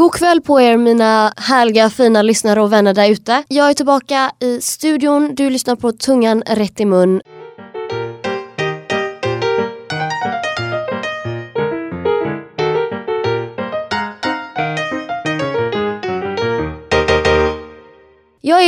God kväll på er mina härliga fina lyssnare och vänner där ute. Jag är tillbaka i studion. Du lyssnar på Tungan rätt i mun.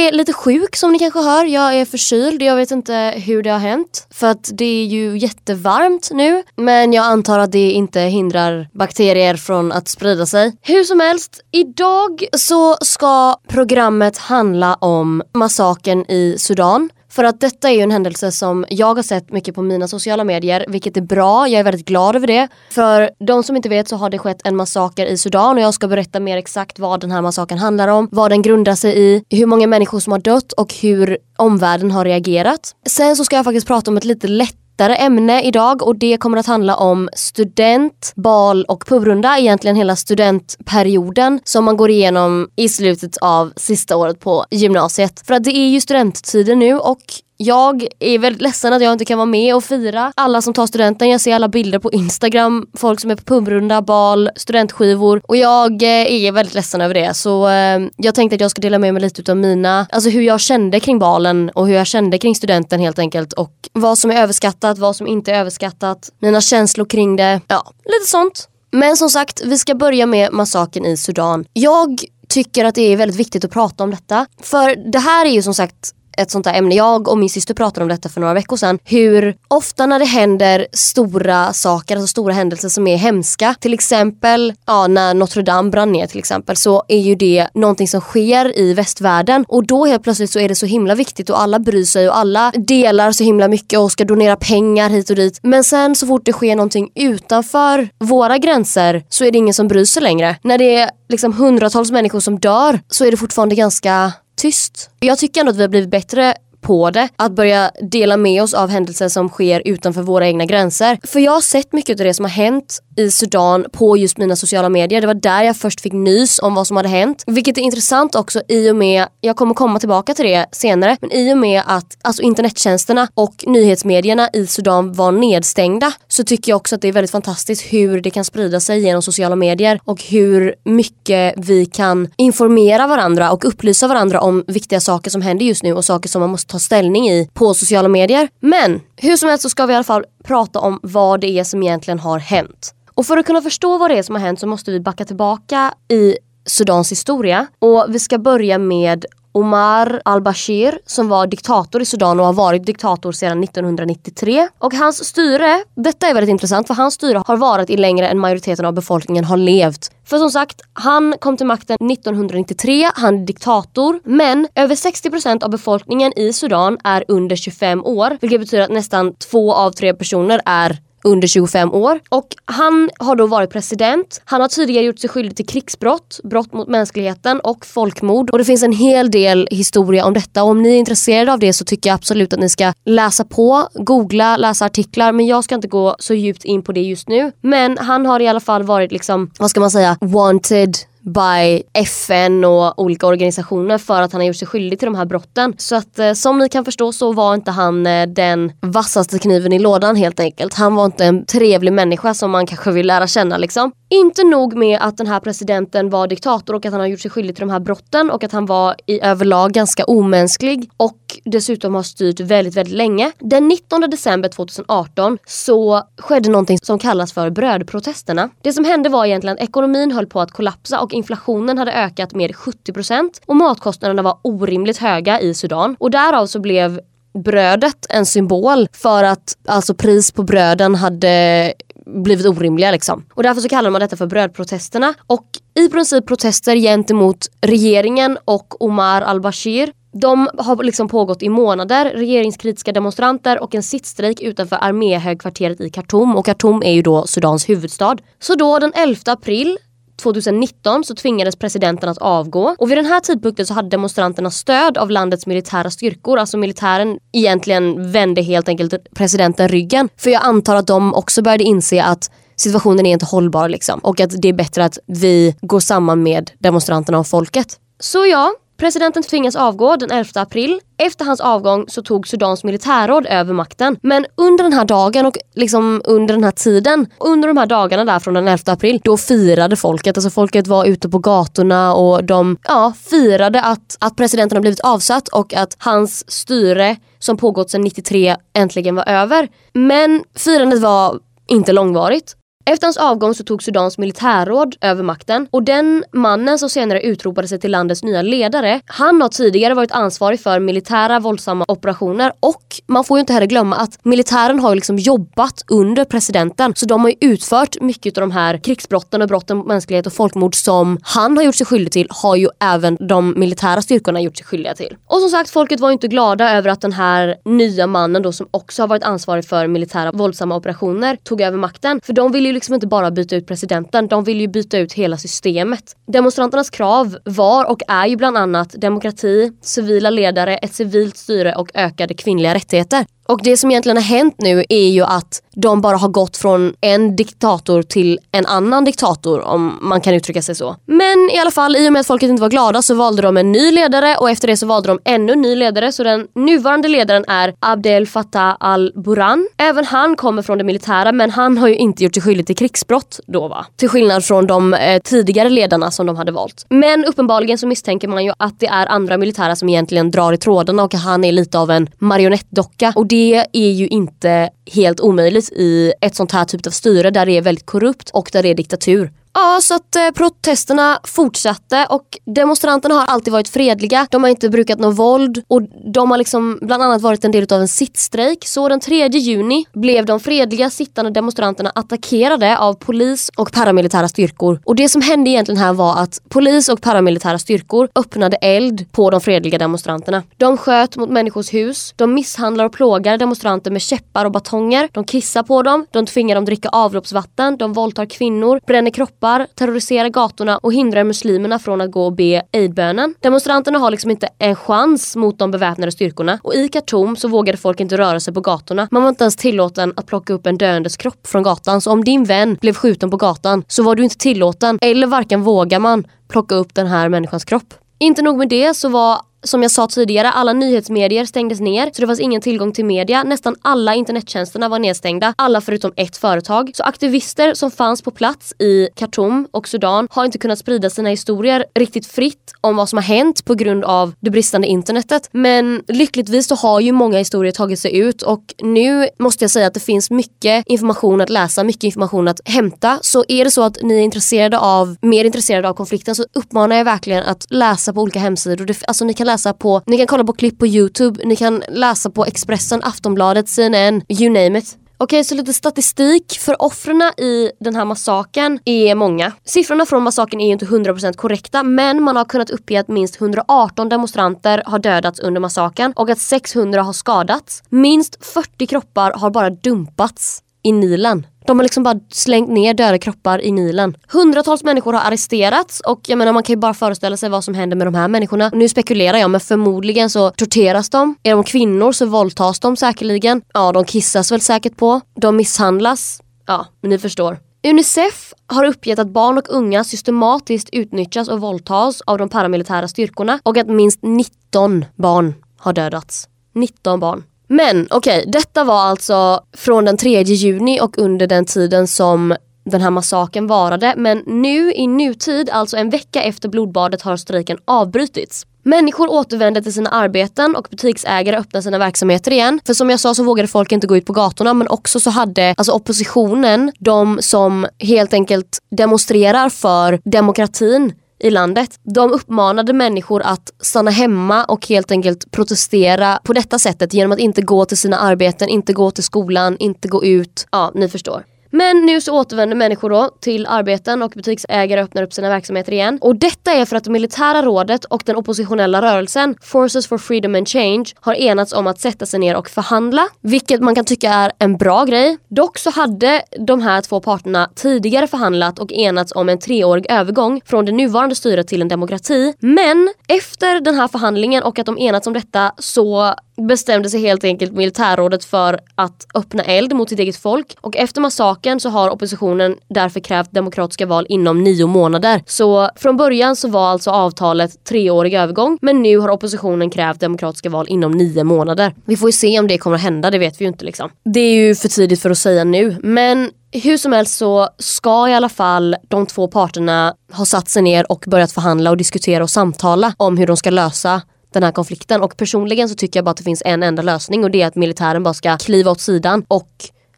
Är lite sjuk som ni kanske hör. Jag är förkyld. Jag vet inte hur det har hänt. För att det är ju jättevarmt nu. Men jag antar att det inte hindrar bakterier från att sprida sig. Hur som helst, idag så ska programmet handla om massakern i Sudan. För att detta är ju en händelse som jag har sett mycket på mina sociala medier, vilket är bra. Jag är väldigt glad över det. För de som inte vet så har det skett en massaker i Sudan och jag ska berätta mer exakt vad den här massakern handlar om, vad den grundar sig i, hur många människor som har dött och hur omvärlden har reagerat. Sen så ska jag faktiskt prata om ett lite lätt lättare ämne idag och det kommer att handla om student, bal och pubrunda, egentligen hela studentperioden som man går igenom i slutet av sista året på gymnasiet. För att det är ju studenttiden nu och jag är väldigt ledsen att jag inte kan vara med och fira alla som tar studenten. Jag ser alla bilder på Instagram, folk som är på pubrunda, bal, studentskivor och jag eh, är väldigt ledsen över det. Så eh, jag tänkte att jag ska dela med mig lite av mina, alltså hur jag kände kring balen och hur jag kände kring studenten helt enkelt och vad som är överskattat, vad som inte är överskattat, mina känslor kring det, ja lite sånt. Men som sagt, vi ska börja med massakern i Sudan. Jag tycker att det är väldigt viktigt att prata om detta. För det här är ju som sagt ett sånt där ämne. Jag och min syster pratade om detta för några veckor sedan. Hur ofta när det händer stora saker, alltså stora händelser som är hemska. Till exempel ja, när Notre Dame brann ner till exempel så är ju det någonting som sker i västvärlden och då helt plötsligt så är det så himla viktigt och alla bryr sig och alla delar så himla mycket och ska donera pengar hit och dit. Men sen så fort det sker någonting utanför våra gränser så är det ingen som bryr sig längre. När det är liksom hundratals människor som dör så är det fortfarande ganska tyst. Jag tycker ändå att vi har blivit bättre på det. Att börja dela med oss av händelser som sker utanför våra egna gränser. För jag har sett mycket av det som har hänt i Sudan på just mina sociala medier. Det var där jag först fick nys om vad som hade hänt. Vilket är intressant också i och med, jag kommer komma tillbaka till det senare, men i och med att alltså internettjänsterna och nyhetsmedierna i Sudan var nedstängda så tycker jag också att det är väldigt fantastiskt hur det kan sprida sig genom sociala medier och hur mycket vi kan informera varandra och upplysa varandra om viktiga saker som händer just nu och saker som man måste ta ställning i på sociala medier. Men hur som helst så ska vi i alla fall prata om vad det är som egentligen har hänt. Och för att kunna förstå vad det är som har hänt så måste vi backa tillbaka i Sudans historia. Och vi ska börja med Omar al-Bashir som var diktator i Sudan och har varit diktator sedan 1993. Och hans styre, detta är väldigt intressant för hans styre har varit i längre än majoriteten av befolkningen har levt. För som sagt, han kom till makten 1993, han är diktator. Men över 60% av befolkningen i Sudan är under 25 år. Vilket betyder att nästan två av tre personer är under 25 år. Och han har då varit president. Han har tidigare gjort sig skyldig till krigsbrott, brott mot mänskligheten och folkmord. Och det finns en hel del historia om detta. Och om ni är intresserade av det så tycker jag absolut att ni ska läsa på, googla, läsa artiklar. Men jag ska inte gå så djupt in på det just nu. Men han har i alla fall varit liksom, vad ska man säga, wanted by FN och olika organisationer för att han har gjort sig skyldig till de här brotten. Så att eh, som ni kan förstå så var inte han eh, den vassaste kniven i lådan helt enkelt. Han var inte en trevlig människa som man kanske vill lära känna liksom. Inte nog med att den här presidenten var diktator och att han har gjort sig skyldig till de här brotten och att han var i överlag ganska omänsklig och dessutom har styrt väldigt, väldigt länge. Den 19 december 2018 så skedde någonting som kallas för brödprotesterna. Det som hände var egentligen att ekonomin höll på att kollapsa och inflationen hade ökat med 70% och matkostnaderna var orimligt höga i Sudan och därav så blev brödet en symbol för att alltså pris på bröden hade blivit orimliga liksom. Och därför så kallar man detta för brödprotesterna. Och i princip protester gentemot regeringen och Omar al-Bashir. De har liksom pågått i månader. Regeringskritiska demonstranter och en sittstrejk utanför arméhögkvarteret i Khartoum. Och Khartoum är ju då Sudans huvudstad. Så då den 11 april 2019 så tvingades presidenten att avgå och vid den här tidpunkten så hade demonstranterna stöd av landets militära styrkor. Alltså militären egentligen vände helt enkelt presidenten ryggen. För jag antar att de också började inse att situationen är inte hållbar liksom och att det är bättre att vi går samman med demonstranterna och folket. Så ja, Presidenten tvingas avgå den 11 april. Efter hans avgång så tog Sudans militärråd över makten. Men under den här dagen och liksom under den här tiden, under de här dagarna där från den 11 april, då firade folket. Alltså folket var ute på gatorna och de ja, firade att, att presidenten har blivit avsatt och att hans styre som pågått sedan 93 äntligen var över. Men firandet var inte långvarigt. Efter hans avgång så tog Sudans militärråd över makten och den mannen som senare utropade sig till landets nya ledare, han har tidigare varit ansvarig för militära våldsamma operationer och man får ju inte heller glömma att militären har liksom jobbat under presidenten så de har ju utfört mycket av de här krigsbrotten och brotten mot mänsklighet och folkmord som han har gjort sig skyldig till har ju även de militära styrkorna gjort sig skyldiga till. Och som sagt, folket var inte glada över att den här nya mannen då som också har varit ansvarig för militära våldsamma operationer tog över makten. För de ville ju liksom inte bara byta ut presidenten, de vill ju byta ut hela systemet. Demonstranternas krav var och är ju bland annat demokrati, civila ledare, ett civilt styre och ökade kvinnliga rättigheter. Och det som egentligen har hänt nu är ju att de bara har gått från en diktator till en annan diktator om man kan uttrycka sig så. Men i alla fall, i och med att folket inte var glada så valde de en ny ledare och efter det så valde de ännu en ny ledare så den nuvarande ledaren är Abdel Fattah al-Burhan. Även han kommer från det militära men han har ju inte gjort sig skyldig till krigsbrott då va. Till skillnad från de eh, tidigare ledarna som de hade valt. Men uppenbarligen så misstänker man ju att det är andra militära som egentligen drar i trådarna och han är lite av en marionettdocka. Och det är ju inte helt omöjligt i ett sånt här typ av styre där det är väldigt korrupt och där det är diktatur. Ja, så att eh, protesterna fortsatte och demonstranterna har alltid varit fredliga. De har inte brukat något våld och de har liksom bland annat varit en del av en sittstrejk. Så den 3 juni blev de fredliga sittande demonstranterna attackerade av polis och paramilitära styrkor. Och det som hände egentligen här var att polis och paramilitära styrkor öppnade eld på de fredliga demonstranterna. De sköt mot människors hus, de misshandlar och plågar demonstranter med käppar och batonger. De kissar på dem, de tvingar dem dricka avloppsvatten, de våldtar kvinnor, bränner kroppar stoppar, terroriserar gatorna och hindrar muslimerna från att gå och be eidbönen. Demonstranterna har liksom inte en chans mot de beväpnade styrkorna och i Khartoum så vågade folk inte röra sig på gatorna. Man var inte ens tillåten att plocka upp en döendes kropp från gatan så om din vän blev skjuten på gatan så var du inte tillåten eller varken vågar man plocka upp den här människans kropp. Inte nog med det så var som jag sa tidigare, alla nyhetsmedier stängdes ner så det fanns ingen tillgång till media. Nästan alla internettjänsterna var nedstängda, alla förutom ett företag. Så aktivister som fanns på plats i Khartoum och Sudan har inte kunnat sprida sina historier riktigt fritt om vad som har hänt på grund av det bristande internetet. Men lyckligtvis så har ju många historier tagit sig ut och nu måste jag säga att det finns mycket information att läsa, mycket information att hämta. Så är det så att ni är intresserade av, mer intresserade av konflikten så uppmanar jag verkligen att läsa på olika hemsidor. Alltså ni kan läsa på, ni kan kolla på klipp på Youtube, ni kan läsa på Expressen, Aftonbladet, CNN, you name it. Okej, okay, så lite statistik. För offren i den här massaken är många. Siffrorna från massaken är ju inte 100% korrekta men man har kunnat uppge att minst 118 demonstranter har dödats under massaken och att 600 har skadats. Minst 40 kroppar har bara dumpats i Nilen. De har liksom bara slängt ner döda kroppar i Nilen. Hundratals människor har arresterats och jag menar man kan ju bara föreställa sig vad som händer med de här människorna. Nu spekulerar jag men förmodligen så torteras de. Är de kvinnor så våldtas de säkerligen. Ja, de kissas väl säkert på. De misshandlas. Ja, men ni förstår. Unicef har uppgett att barn och unga systematiskt utnyttjas och våldtas av de paramilitära styrkorna och att minst 19 barn har dödats. 19 barn. Men okej, okay, detta var alltså från den 3 juni och under den tiden som den här massaken varade. Men nu i nutid, alltså en vecka efter blodbadet har strejken avbrutits. Människor återvänder till sina arbeten och butiksägare öppnar sina verksamheter igen. För som jag sa så vågade folk inte gå ut på gatorna men också så hade alltså oppositionen, de som helt enkelt demonstrerar för demokratin i landet. De uppmanade människor att stanna hemma och helt enkelt protestera på detta sättet genom att inte gå till sina arbeten, inte gå till skolan, inte gå ut. Ja, ni förstår. Men nu så återvänder människor då till arbeten och butiksägare öppnar upp sina verksamheter igen. Och detta är för att det militära rådet och den oppositionella rörelsen Forces for Freedom and Change har enats om att sätta sig ner och förhandla. Vilket man kan tycka är en bra grej. Dock så hade de här två parterna tidigare förhandlat och enats om en treårig övergång från det nuvarande styret till en demokrati. Men efter den här förhandlingen och att de enats om detta så bestämde sig helt enkelt militärrådet för att öppna eld mot sitt eget folk och efter massakern så har oppositionen därför krävt demokratiska val inom nio månader. Så från början så var alltså avtalet treårig övergång men nu har oppositionen krävt demokratiska val inom nio månader. Vi får ju se om det kommer att hända, det vet vi ju inte liksom. Det är ju för tidigt för att säga nu men hur som helst så ska i alla fall de två parterna ha satt sig ner och börjat förhandla och diskutera och samtala om hur de ska lösa den här konflikten och personligen så tycker jag bara att det finns en enda lösning och det är att militären bara ska kliva åt sidan och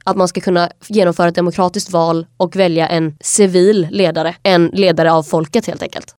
att man ska kunna genomföra ett demokratiskt val och välja en civil ledare, en ledare av folket helt enkelt.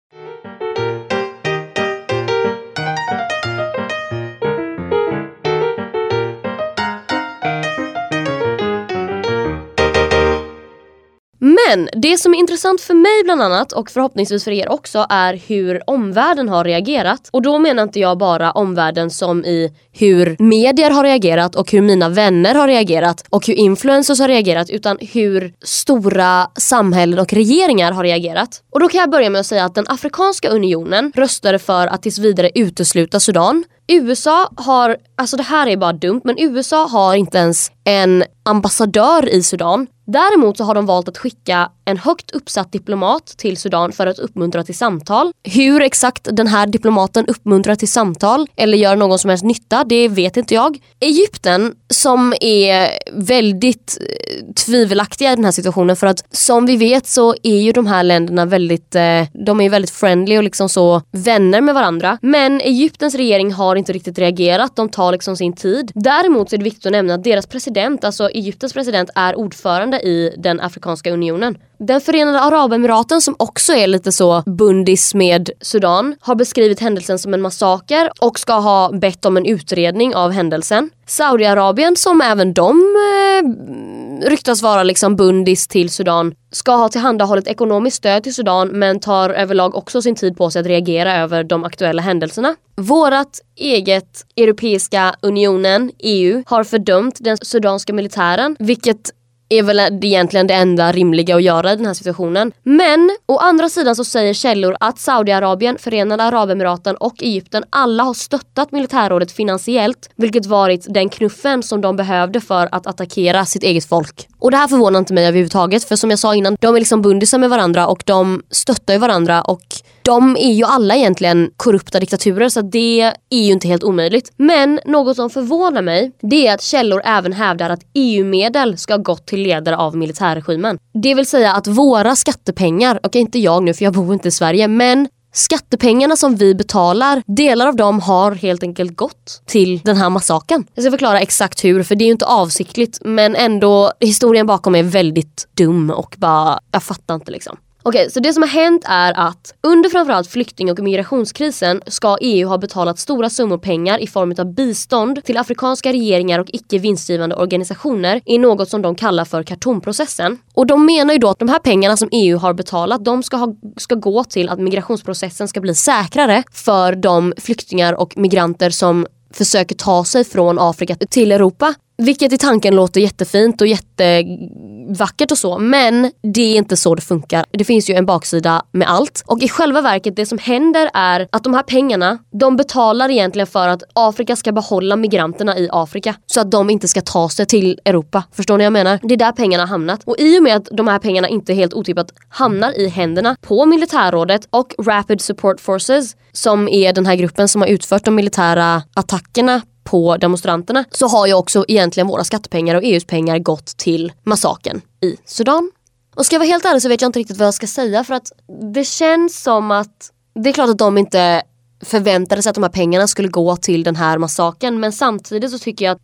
Men det som är intressant för mig bland annat och förhoppningsvis för er också är hur omvärlden har reagerat. Och då menar inte jag bara omvärlden som i hur medier har reagerat och hur mina vänner har reagerat och hur influencers har reagerat utan hur stora samhällen och regeringar har reagerat. Och då kan jag börja med att säga att den Afrikanska unionen röstade för att tills vidare utesluta Sudan USA har, alltså det här är bara dumt, men USA har inte ens en ambassadör i Sudan. Däremot så har de valt att skicka en högt uppsatt diplomat till Sudan för att uppmuntra till samtal. Hur exakt den här diplomaten uppmuntrar till samtal eller gör någon som helst nytta, det vet inte jag. Egypten som är väldigt eh, tvivelaktiga i den här situationen för att som vi vet så är ju de här länderna väldigt, eh, de är väldigt friendly och liksom så vänner med varandra. Men Egyptens regering har inte riktigt reagerat, de tar liksom sin tid. Däremot så är det viktigt att nämna att deras president, alltså Egyptens president är ordförande i den Afrikanska unionen. Den förenade Arabemiraten som också är lite så bundis med Sudan har beskrivit händelsen som en massaker och ska ha bett om en utredning av händelsen. Saudiarabien som även de eh, ryktas vara liksom bundis till Sudan ska ha tillhandahållit ekonomiskt stöd till Sudan men tar överlag också sin tid på sig att reagera över de aktuella händelserna. Vårat eget Europeiska unionen, EU, har fördömt den sudanska militären vilket är väl egentligen det enda rimliga att göra i den här situationen. Men å andra sidan så säger källor att Saudiarabien, Förenade Arabemiraten och Egypten alla har stöttat militärrådet finansiellt vilket varit den knuffen som de behövde för att attackera sitt eget folk. Och det här förvånar inte mig överhuvudtaget för som jag sa innan, de är liksom bundisar med varandra och de stöttar ju varandra och de är ju alla egentligen korrupta diktaturer så det är ju inte helt omöjligt. Men något som förvånar mig det är att källor även hävdar att EU-medel ska ha gått till ledare av militärregimen. Det vill säga att våra skattepengar, okej inte jag nu för jag bor inte i Sverige, men Skattepengarna som vi betalar, delar av dem har helt enkelt gått till den här massaken. Jag ska förklara exakt hur för det är ju inte avsiktligt men ändå historien bakom är väldigt dum och bara, jag fattar inte liksom. Okej, okay, så det som har hänt är att under framförallt flykting och migrationskrisen ska EU ha betalat stora summor pengar i form av bistånd till afrikanska regeringar och icke vinstgivande organisationer i något som de kallar för kartonprocessen. Och de menar ju då att de här pengarna som EU har betalat de ska, ha, ska gå till att migrationsprocessen ska bli säkrare för de flyktingar och migranter som försöker ta sig från Afrika till Europa. Vilket i tanken låter jättefint och jättevackert och så men det är inte så det funkar. Det finns ju en baksida med allt. Och i själva verket det som händer är att de här pengarna de betalar egentligen för att Afrika ska behålla migranterna i Afrika. Så att de inte ska ta sig till Europa. Förstår ni vad jag menar? Det är där pengarna har hamnat. Och i och med att de här pengarna inte helt otippat hamnar i händerna på militärrådet och Rapid Support Forces som är den här gruppen som har utfört de militära attackerna på demonstranterna så har ju också egentligen våra skattepengar och EUs pengar gått till massaken i Sudan. Och ska jag vara helt ärlig så vet jag inte riktigt vad jag ska säga för att det känns som att det är klart att de inte förväntade sig att de här pengarna skulle gå till den här massaken men samtidigt så tycker jag att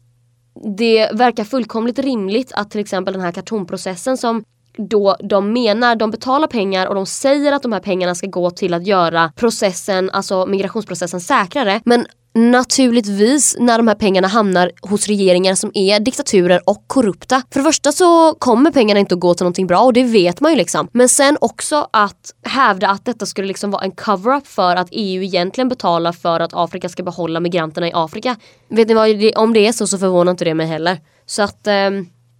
det verkar fullkomligt rimligt att till exempel den här kartonprocessen som då de menar, de betalar pengar och de säger att de här pengarna ska gå till att göra processen, alltså migrationsprocessen säkrare. Men Naturligtvis när de här pengarna hamnar hos regeringar som är diktaturer och korrupta. För det första så kommer pengarna inte att gå till någonting bra och det vet man ju liksom. Men sen också att hävda att detta skulle liksom vara en cover-up för att EU egentligen betalar för att Afrika ska behålla migranterna i Afrika. Vet ni vad, om det är så så förvånar inte det mig heller. Så att eh,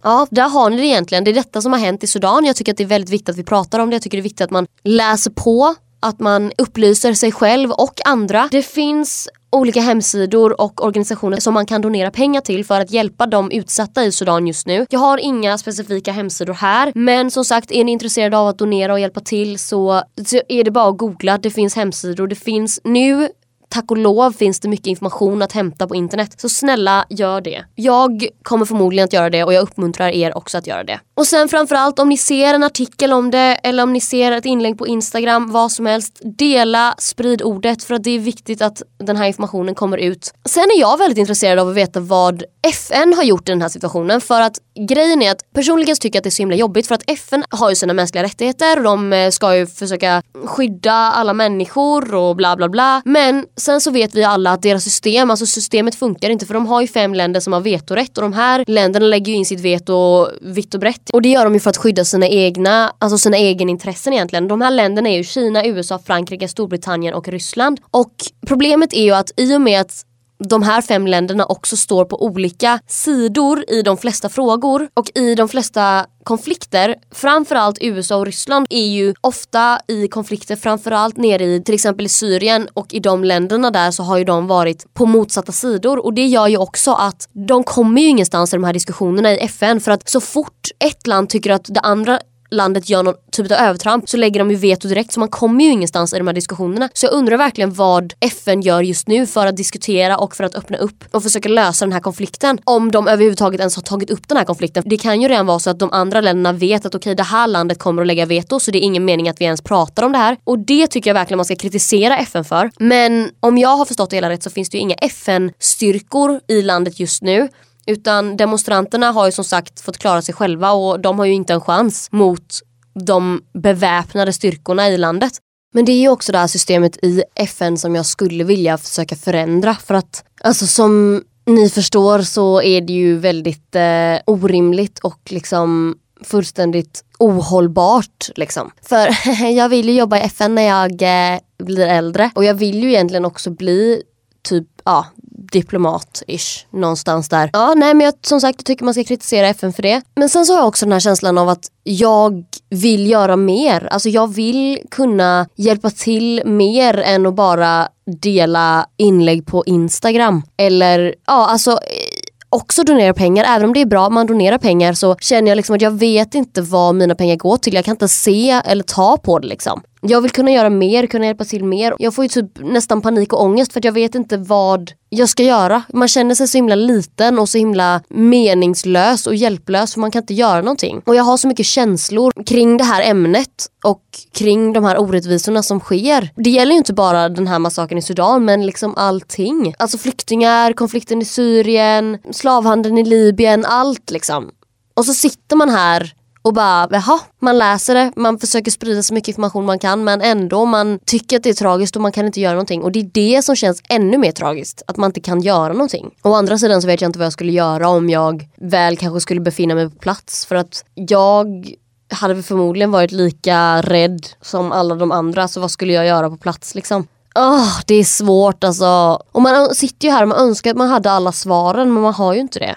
Ja, där har ni det egentligen. Det är detta som har hänt i Sudan. Jag tycker att det är väldigt viktigt att vi pratar om det. Jag tycker det är viktigt att man läser på att man upplyser sig själv och andra. Det finns olika hemsidor och organisationer som man kan donera pengar till för att hjälpa de utsatta i Sudan just nu. Jag har inga specifika hemsidor här men som sagt är ni intresserade av att donera och hjälpa till så, så är det bara att googla. Det finns hemsidor. Det finns nu tack och lov finns det mycket information att hämta på internet. Så snälla gör det. Jag kommer förmodligen att göra det och jag uppmuntrar er också att göra det. Och sen framförallt om ni ser en artikel om det eller om ni ser ett inlägg på Instagram, vad som helst. Dela, sprid ordet för att det är viktigt att den här informationen kommer ut. Sen är jag väldigt intresserad av att veta vad FN har gjort i den här situationen för att grejen är att personligen tycker jag att det är så himla jobbigt för att FN har ju sina mänskliga rättigheter och de eh, ska ju försöka skydda alla människor och bla bla bla. Men sen så vet vi alla att deras system, alltså systemet funkar inte för de har ju fem länder som har vetorätt och de här länderna lägger ju in sitt veto vitt och brett. Och det gör de ju för att skydda sina egna, alltså sina egenintressen egentligen. De här länderna är ju Kina, USA, Frankrike, Storbritannien och Ryssland. Och problemet är ju att i och med att de här fem länderna också står på olika sidor i de flesta frågor. Och i de flesta konflikter, framförallt USA och Ryssland är ju ofta i konflikter framförallt nere i till exempel i Syrien. Och i de länderna där så har ju de varit på motsatta sidor. Och det gör ju också att de kommer ju ingenstans i de här diskussionerna i FN för att så fort ett land tycker att det andra landet gör någon typ av övertramp så lägger de ju veto direkt så man kommer ju ingenstans i de här diskussionerna. Så jag undrar verkligen vad FN gör just nu för att diskutera och för att öppna upp och försöka lösa den här konflikten. Om de överhuvudtaget ens har tagit upp den här konflikten. Det kan ju redan vara så att de andra länderna vet att okej okay, det här landet kommer att lägga veto så det är ingen mening att vi ens pratar om det här. Och det tycker jag verkligen man ska kritisera FN för. Men om jag har förstått det hela rätt så finns det ju inga FN-styrkor i landet just nu. Utan demonstranterna har ju som sagt fått klara sig själva och de har ju inte en chans mot de beväpnade styrkorna i landet. Men det är ju också det här systemet i FN som jag skulle vilja försöka förändra för att alltså som ni förstår så är det ju väldigt eh, orimligt och liksom fullständigt ohållbart liksom. För jag vill ju jobba i FN när jag eh, blir äldre och jag vill ju egentligen också bli typ ja, diplomat-ish någonstans där. Ja, nej men jag, som sagt jag tycker man ska kritisera FN för det. Men sen så har jag också den här känslan av att jag vill göra mer. Alltså jag vill kunna hjälpa till mer än att bara dela inlägg på Instagram. Eller ja, alltså eh, också donera pengar. Även om det är bra att man donerar pengar så känner jag liksom att jag vet inte vad mina pengar går till. Jag kan inte se eller ta på det liksom. Jag vill kunna göra mer, kunna hjälpa till mer. Jag får ju typ nästan panik och ångest för att jag vet inte vad jag ska göra. Man känner sig så himla liten och så himla meningslös och hjälplös för man kan inte göra någonting. Och jag har så mycket känslor kring det här ämnet och kring de här orättvisorna som sker. Det gäller ju inte bara den här massakern i Sudan men liksom allting. Alltså flyktingar, konflikten i Syrien, slavhandeln i Libyen, allt liksom. Och så sitter man här och bara jaha, man läser det, man försöker sprida så mycket information man kan men ändå man tycker att det är tragiskt och man kan inte göra någonting och det är det som känns ännu mer tragiskt, att man inte kan göra någonting. Å andra sidan så vet jag inte vad jag skulle göra om jag väl kanske skulle befinna mig på plats för att jag hade förmodligen varit lika rädd som alla de andra så vad skulle jag göra på plats liksom? Oh, det är svårt alltså. Och man sitter ju här och man önskar att man hade alla svaren men man har ju inte det.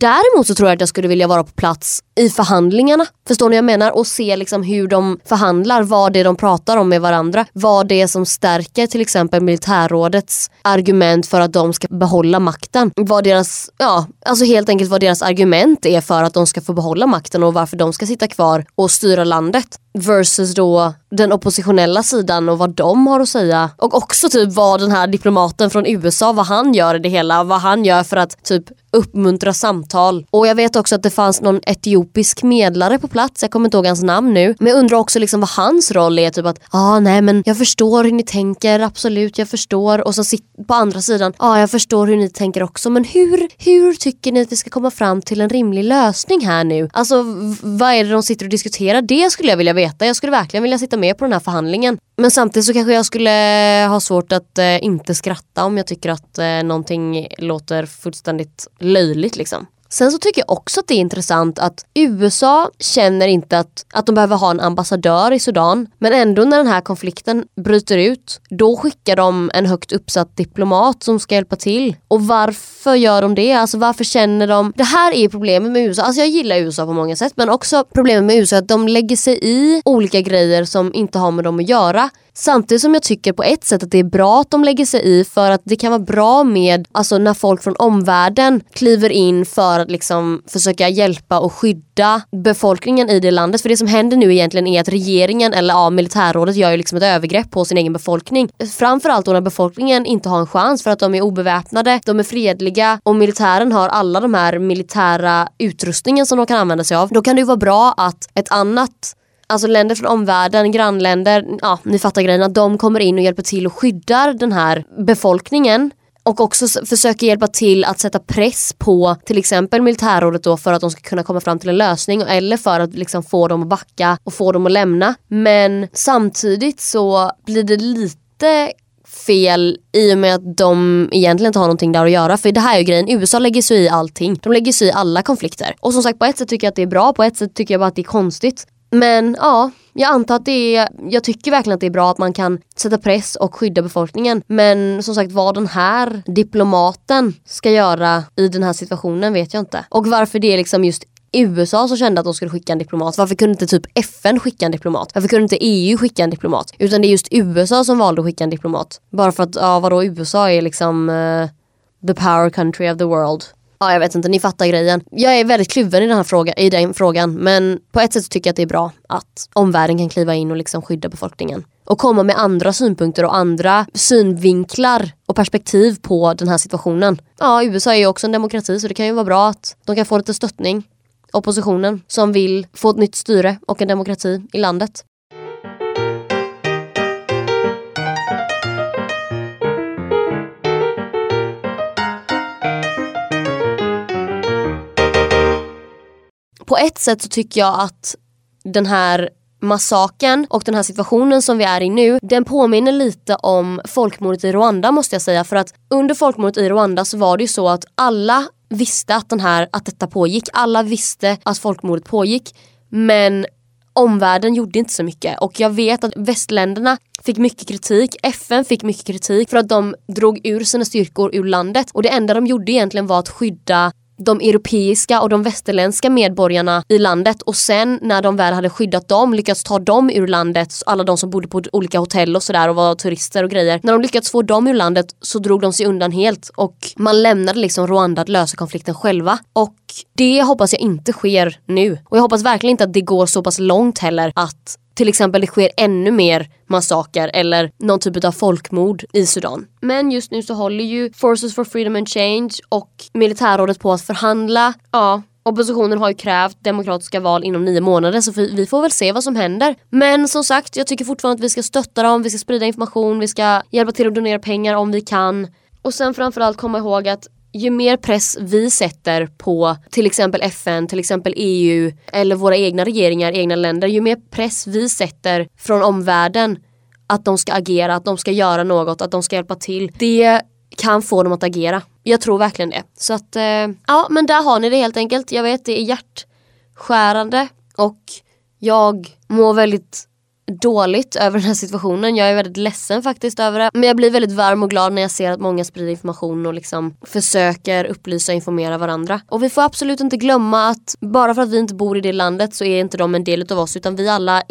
Däremot så tror jag att jag skulle vilja vara på plats i förhandlingarna. Förstår ni vad jag menar? Och se liksom hur de förhandlar, vad det är de pratar om med varandra. Vad det är som stärker till exempel militärrådets argument för att de ska behålla makten. Vad deras, ja, alltså helt enkelt vad deras argument är för att de ska få behålla makten och varför de ska sitta kvar och styra landet. Versus då den oppositionella sidan och vad de har att säga. Och också typ vad den här diplomaten från USA, vad han gör i det hela. Vad han gör för att typ uppmuntra samtal. Och jag vet också att det fanns någon etiopisk medlare på plats, jag kommer inte ihåg hans namn nu. Men jag undrar också liksom vad hans roll är, typ att ja ah, nej men jag förstår hur ni tänker, absolut jag förstår. Och så på andra sidan, ja ah, jag förstår hur ni tänker också men hur, hur tycker ni att vi ska komma fram till en rimlig lösning här nu? Alltså vad är det de sitter och diskuterar? Det skulle jag vilja veta. Jag skulle verkligen vilja sitta med på den här förhandlingen. Men samtidigt så kanske jag skulle ha svårt att eh, inte skratta om jag tycker att eh, någonting låter fullständigt löjligt liksom. Sen så tycker jag också att det är intressant att USA känner inte att, att de behöver ha en ambassadör i Sudan. Men ändå när den här konflikten bryter ut, då skickar de en högt uppsatt diplomat som ska hjälpa till. Och varför gör de det? Alltså varför känner de... Det här är problemet med USA. Alltså jag gillar USA på många sätt men också problemet med USA är att de lägger sig i olika grejer som inte har med dem att göra. Samtidigt som jag tycker på ett sätt att det är bra att de lägger sig i för att det kan vara bra med alltså när folk från omvärlden kliver in för att liksom försöka hjälpa och skydda befolkningen i det landet. För det som händer nu egentligen är att regeringen eller ja, militärrådet gör ju liksom ett övergrepp på sin egen befolkning. Framförallt då när befolkningen inte har en chans för att de är obeväpnade, de är fredliga och militären har alla de här militära utrustningen som de kan använda sig av. Då kan det ju vara bra att ett annat alltså länder från omvärlden, grannländer, ja ni fattar grejen, att de kommer in och hjälper till och skyddar den här befolkningen och också försöker hjälpa till att sätta press på till exempel militärrådet då för att de ska kunna komma fram till en lösning eller för att liksom få dem att backa och få dem att lämna. Men samtidigt så blir det lite fel i och med att de egentligen inte har någonting där att göra. För det här är ju grejen, USA lägger sig i allting. De lägger sig i alla konflikter. Och som sagt på ett sätt tycker jag att det är bra, på ett sätt tycker jag bara att det är konstigt. Men ja, jag antar att det är, jag tycker verkligen att det är bra att man kan sätta press och skydda befolkningen. Men som sagt vad den här diplomaten ska göra i den här situationen vet jag inte. Och varför det är liksom just USA som kände att de skulle skicka en diplomat. Varför kunde inte typ FN skicka en diplomat? Varför kunde inte EU skicka en diplomat? Utan det är just USA som valde att skicka en diplomat. Bara för att, ja vadå USA är liksom uh, the power country of the world. Ja jag vet inte, ni fattar grejen. Jag är väldigt kluven i den här frågan, i den frågan men på ett sätt så tycker jag att det är bra att omvärlden kan kliva in och liksom skydda befolkningen. Och komma med andra synpunkter och andra synvinklar och perspektiv på den här situationen. Ja, USA är ju också en demokrati så det kan ju vara bra att de kan få lite stöttning. Oppositionen som vill få ett nytt styre och en demokrati i landet. På ett sätt så tycker jag att den här massaken och den här situationen som vi är i nu, den påminner lite om folkmordet i Rwanda måste jag säga. För att under folkmordet i Rwanda så var det ju så att alla visste att, den här, att detta pågick. Alla visste att folkmordet pågick. Men omvärlden gjorde inte så mycket. Och jag vet att västländerna fick mycket kritik. FN fick mycket kritik för att de drog ur sina styrkor ur landet. Och det enda de gjorde egentligen var att skydda de europeiska och de västerländska medborgarna i landet och sen när de väl hade skyddat dem, lyckats ta dem ur landet, alla de som bodde på olika hotell och sådär och var turister och grejer. När de lyckats få dem ur landet så drog de sig undan helt och man lämnade liksom Rwanda att lösa konflikten själva. Och det hoppas jag inte sker nu. Och jag hoppas verkligen inte att det går så pass långt heller att till exempel det sker ännu mer massaker eller någon typ av folkmord i Sudan. Men just nu så håller ju Forces for Freedom and Change och militärrådet på att förhandla. Ja, Oppositionen har ju krävt demokratiska val inom nio månader så vi får väl se vad som händer. Men som sagt, jag tycker fortfarande att vi ska stötta dem, vi ska sprida information, vi ska hjälpa till att donera pengar om vi kan. Och sen framförallt komma ihåg att ju mer press vi sätter på till exempel FN, till exempel EU eller våra egna regeringar, egna länder, ju mer press vi sätter från omvärlden att de ska agera, att de ska göra något, att de ska hjälpa till. Det kan få dem att agera. Jag tror verkligen det. Så att, eh, ja men där har ni det helt enkelt. Jag vet det är hjärtskärande och jag mår väldigt dåligt över den här situationen. Jag är väldigt ledsen faktiskt över det. Men jag blir väldigt varm och glad när jag ser att många sprider information och liksom försöker upplysa och informera varandra. Och vi får absolut inte glömma att bara för att vi inte bor i det landet så är inte de en del av oss utan vi alla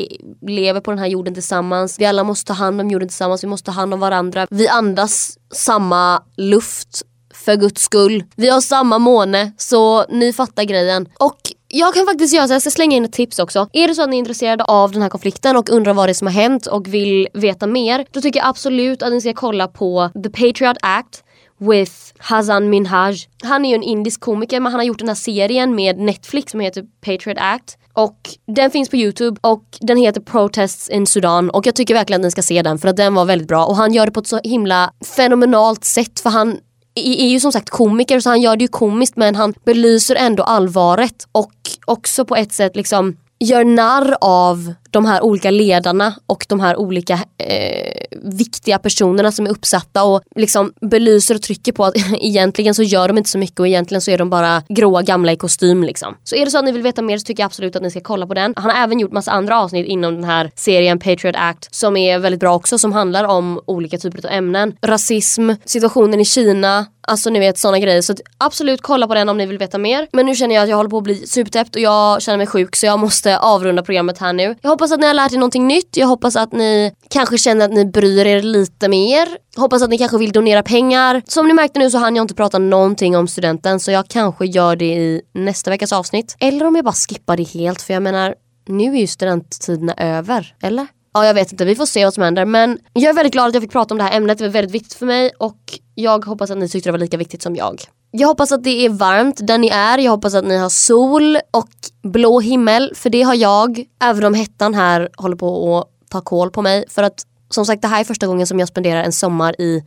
lever på den här jorden tillsammans. Vi alla måste ta hand om jorden tillsammans, vi måste ta hand om varandra. Vi andas samma luft för guds skull. Vi har samma måne så ni fattar grejen. Och jag kan faktiskt göra så, jag ska slänga in ett tips också. Är det så att ni är intresserade av den här konflikten och undrar vad det är som har hänt och vill veta mer. Då tycker jag absolut att ni ska kolla på The Patriot Act with Hazan Minhaj. Han är ju en indisk komiker men han har gjort den här serien med Netflix som heter Patriot Act. Och den finns på Youtube och den heter Protests in Sudan och jag tycker verkligen att ni ska se den för att den var väldigt bra och han gör det på ett så himla fenomenalt sätt för han är ju som sagt komiker så han gör det ju komiskt men han belyser ändå allvaret och också på ett sätt liksom gör narr av de här olika ledarna och de här olika eh, viktiga personerna som är uppsatta och liksom belyser och trycker på att egentligen så gör de inte så mycket och egentligen så är de bara gråa gamla i kostym liksom. Så är det så att ni vill veta mer så tycker jag absolut att ni ska kolla på den. Han har även gjort massa andra avsnitt inom den här serien Patriot Act som är väldigt bra också som handlar om olika typer av ämnen. Rasism, situationen i Kina, Alltså ni vet sådana grejer. Så absolut kolla på den om ni vill veta mer. Men nu känner jag att jag håller på att bli supertäppt och jag känner mig sjuk så jag måste avrunda programmet här nu. Jag hoppas att ni har lärt er någonting nytt. Jag hoppas att ni kanske känner att ni bryr er lite mer. Hoppas att ni kanske vill donera pengar. Som ni märkte nu så hann jag inte prata någonting om studenten så jag kanske gör det i nästa veckas avsnitt. Eller om jag bara skippar det helt för jag menar nu är ju studenttiderna över, eller? Ja jag vet inte, vi får se vad som händer. Men jag är väldigt glad att jag fick prata om det här ämnet, det var väldigt viktigt för mig. Och jag hoppas att ni tyckte det var lika viktigt som jag. Jag hoppas att det är varmt där ni är, jag hoppas att ni har sol och blå himmel. För det har jag. Även om hettan här håller på att ta koll på mig. För att som sagt det här är första gången som jag spenderar en sommar i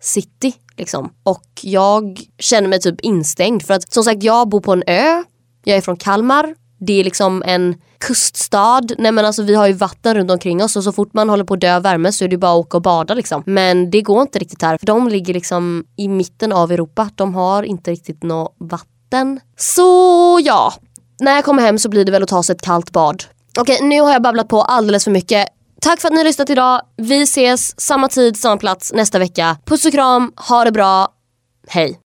city liksom. Och jag känner mig typ instängd. För att som sagt jag bor på en ö, jag är från Kalmar, det är liksom en kuststad. Nej men alltså vi har ju vatten runt omkring oss och så fort man håller på att dö av värme så är det bara att åka och bada liksom. Men det går inte riktigt här för de ligger liksom i mitten av Europa. De har inte riktigt något vatten. Så ja, när jag kommer hem så blir det väl att ta sig ett kallt bad. Okej, nu har jag babblat på alldeles för mycket. Tack för att ni har lyssnat idag. Vi ses samma tid, samma plats nästa vecka. Puss och kram, ha det bra. Hej!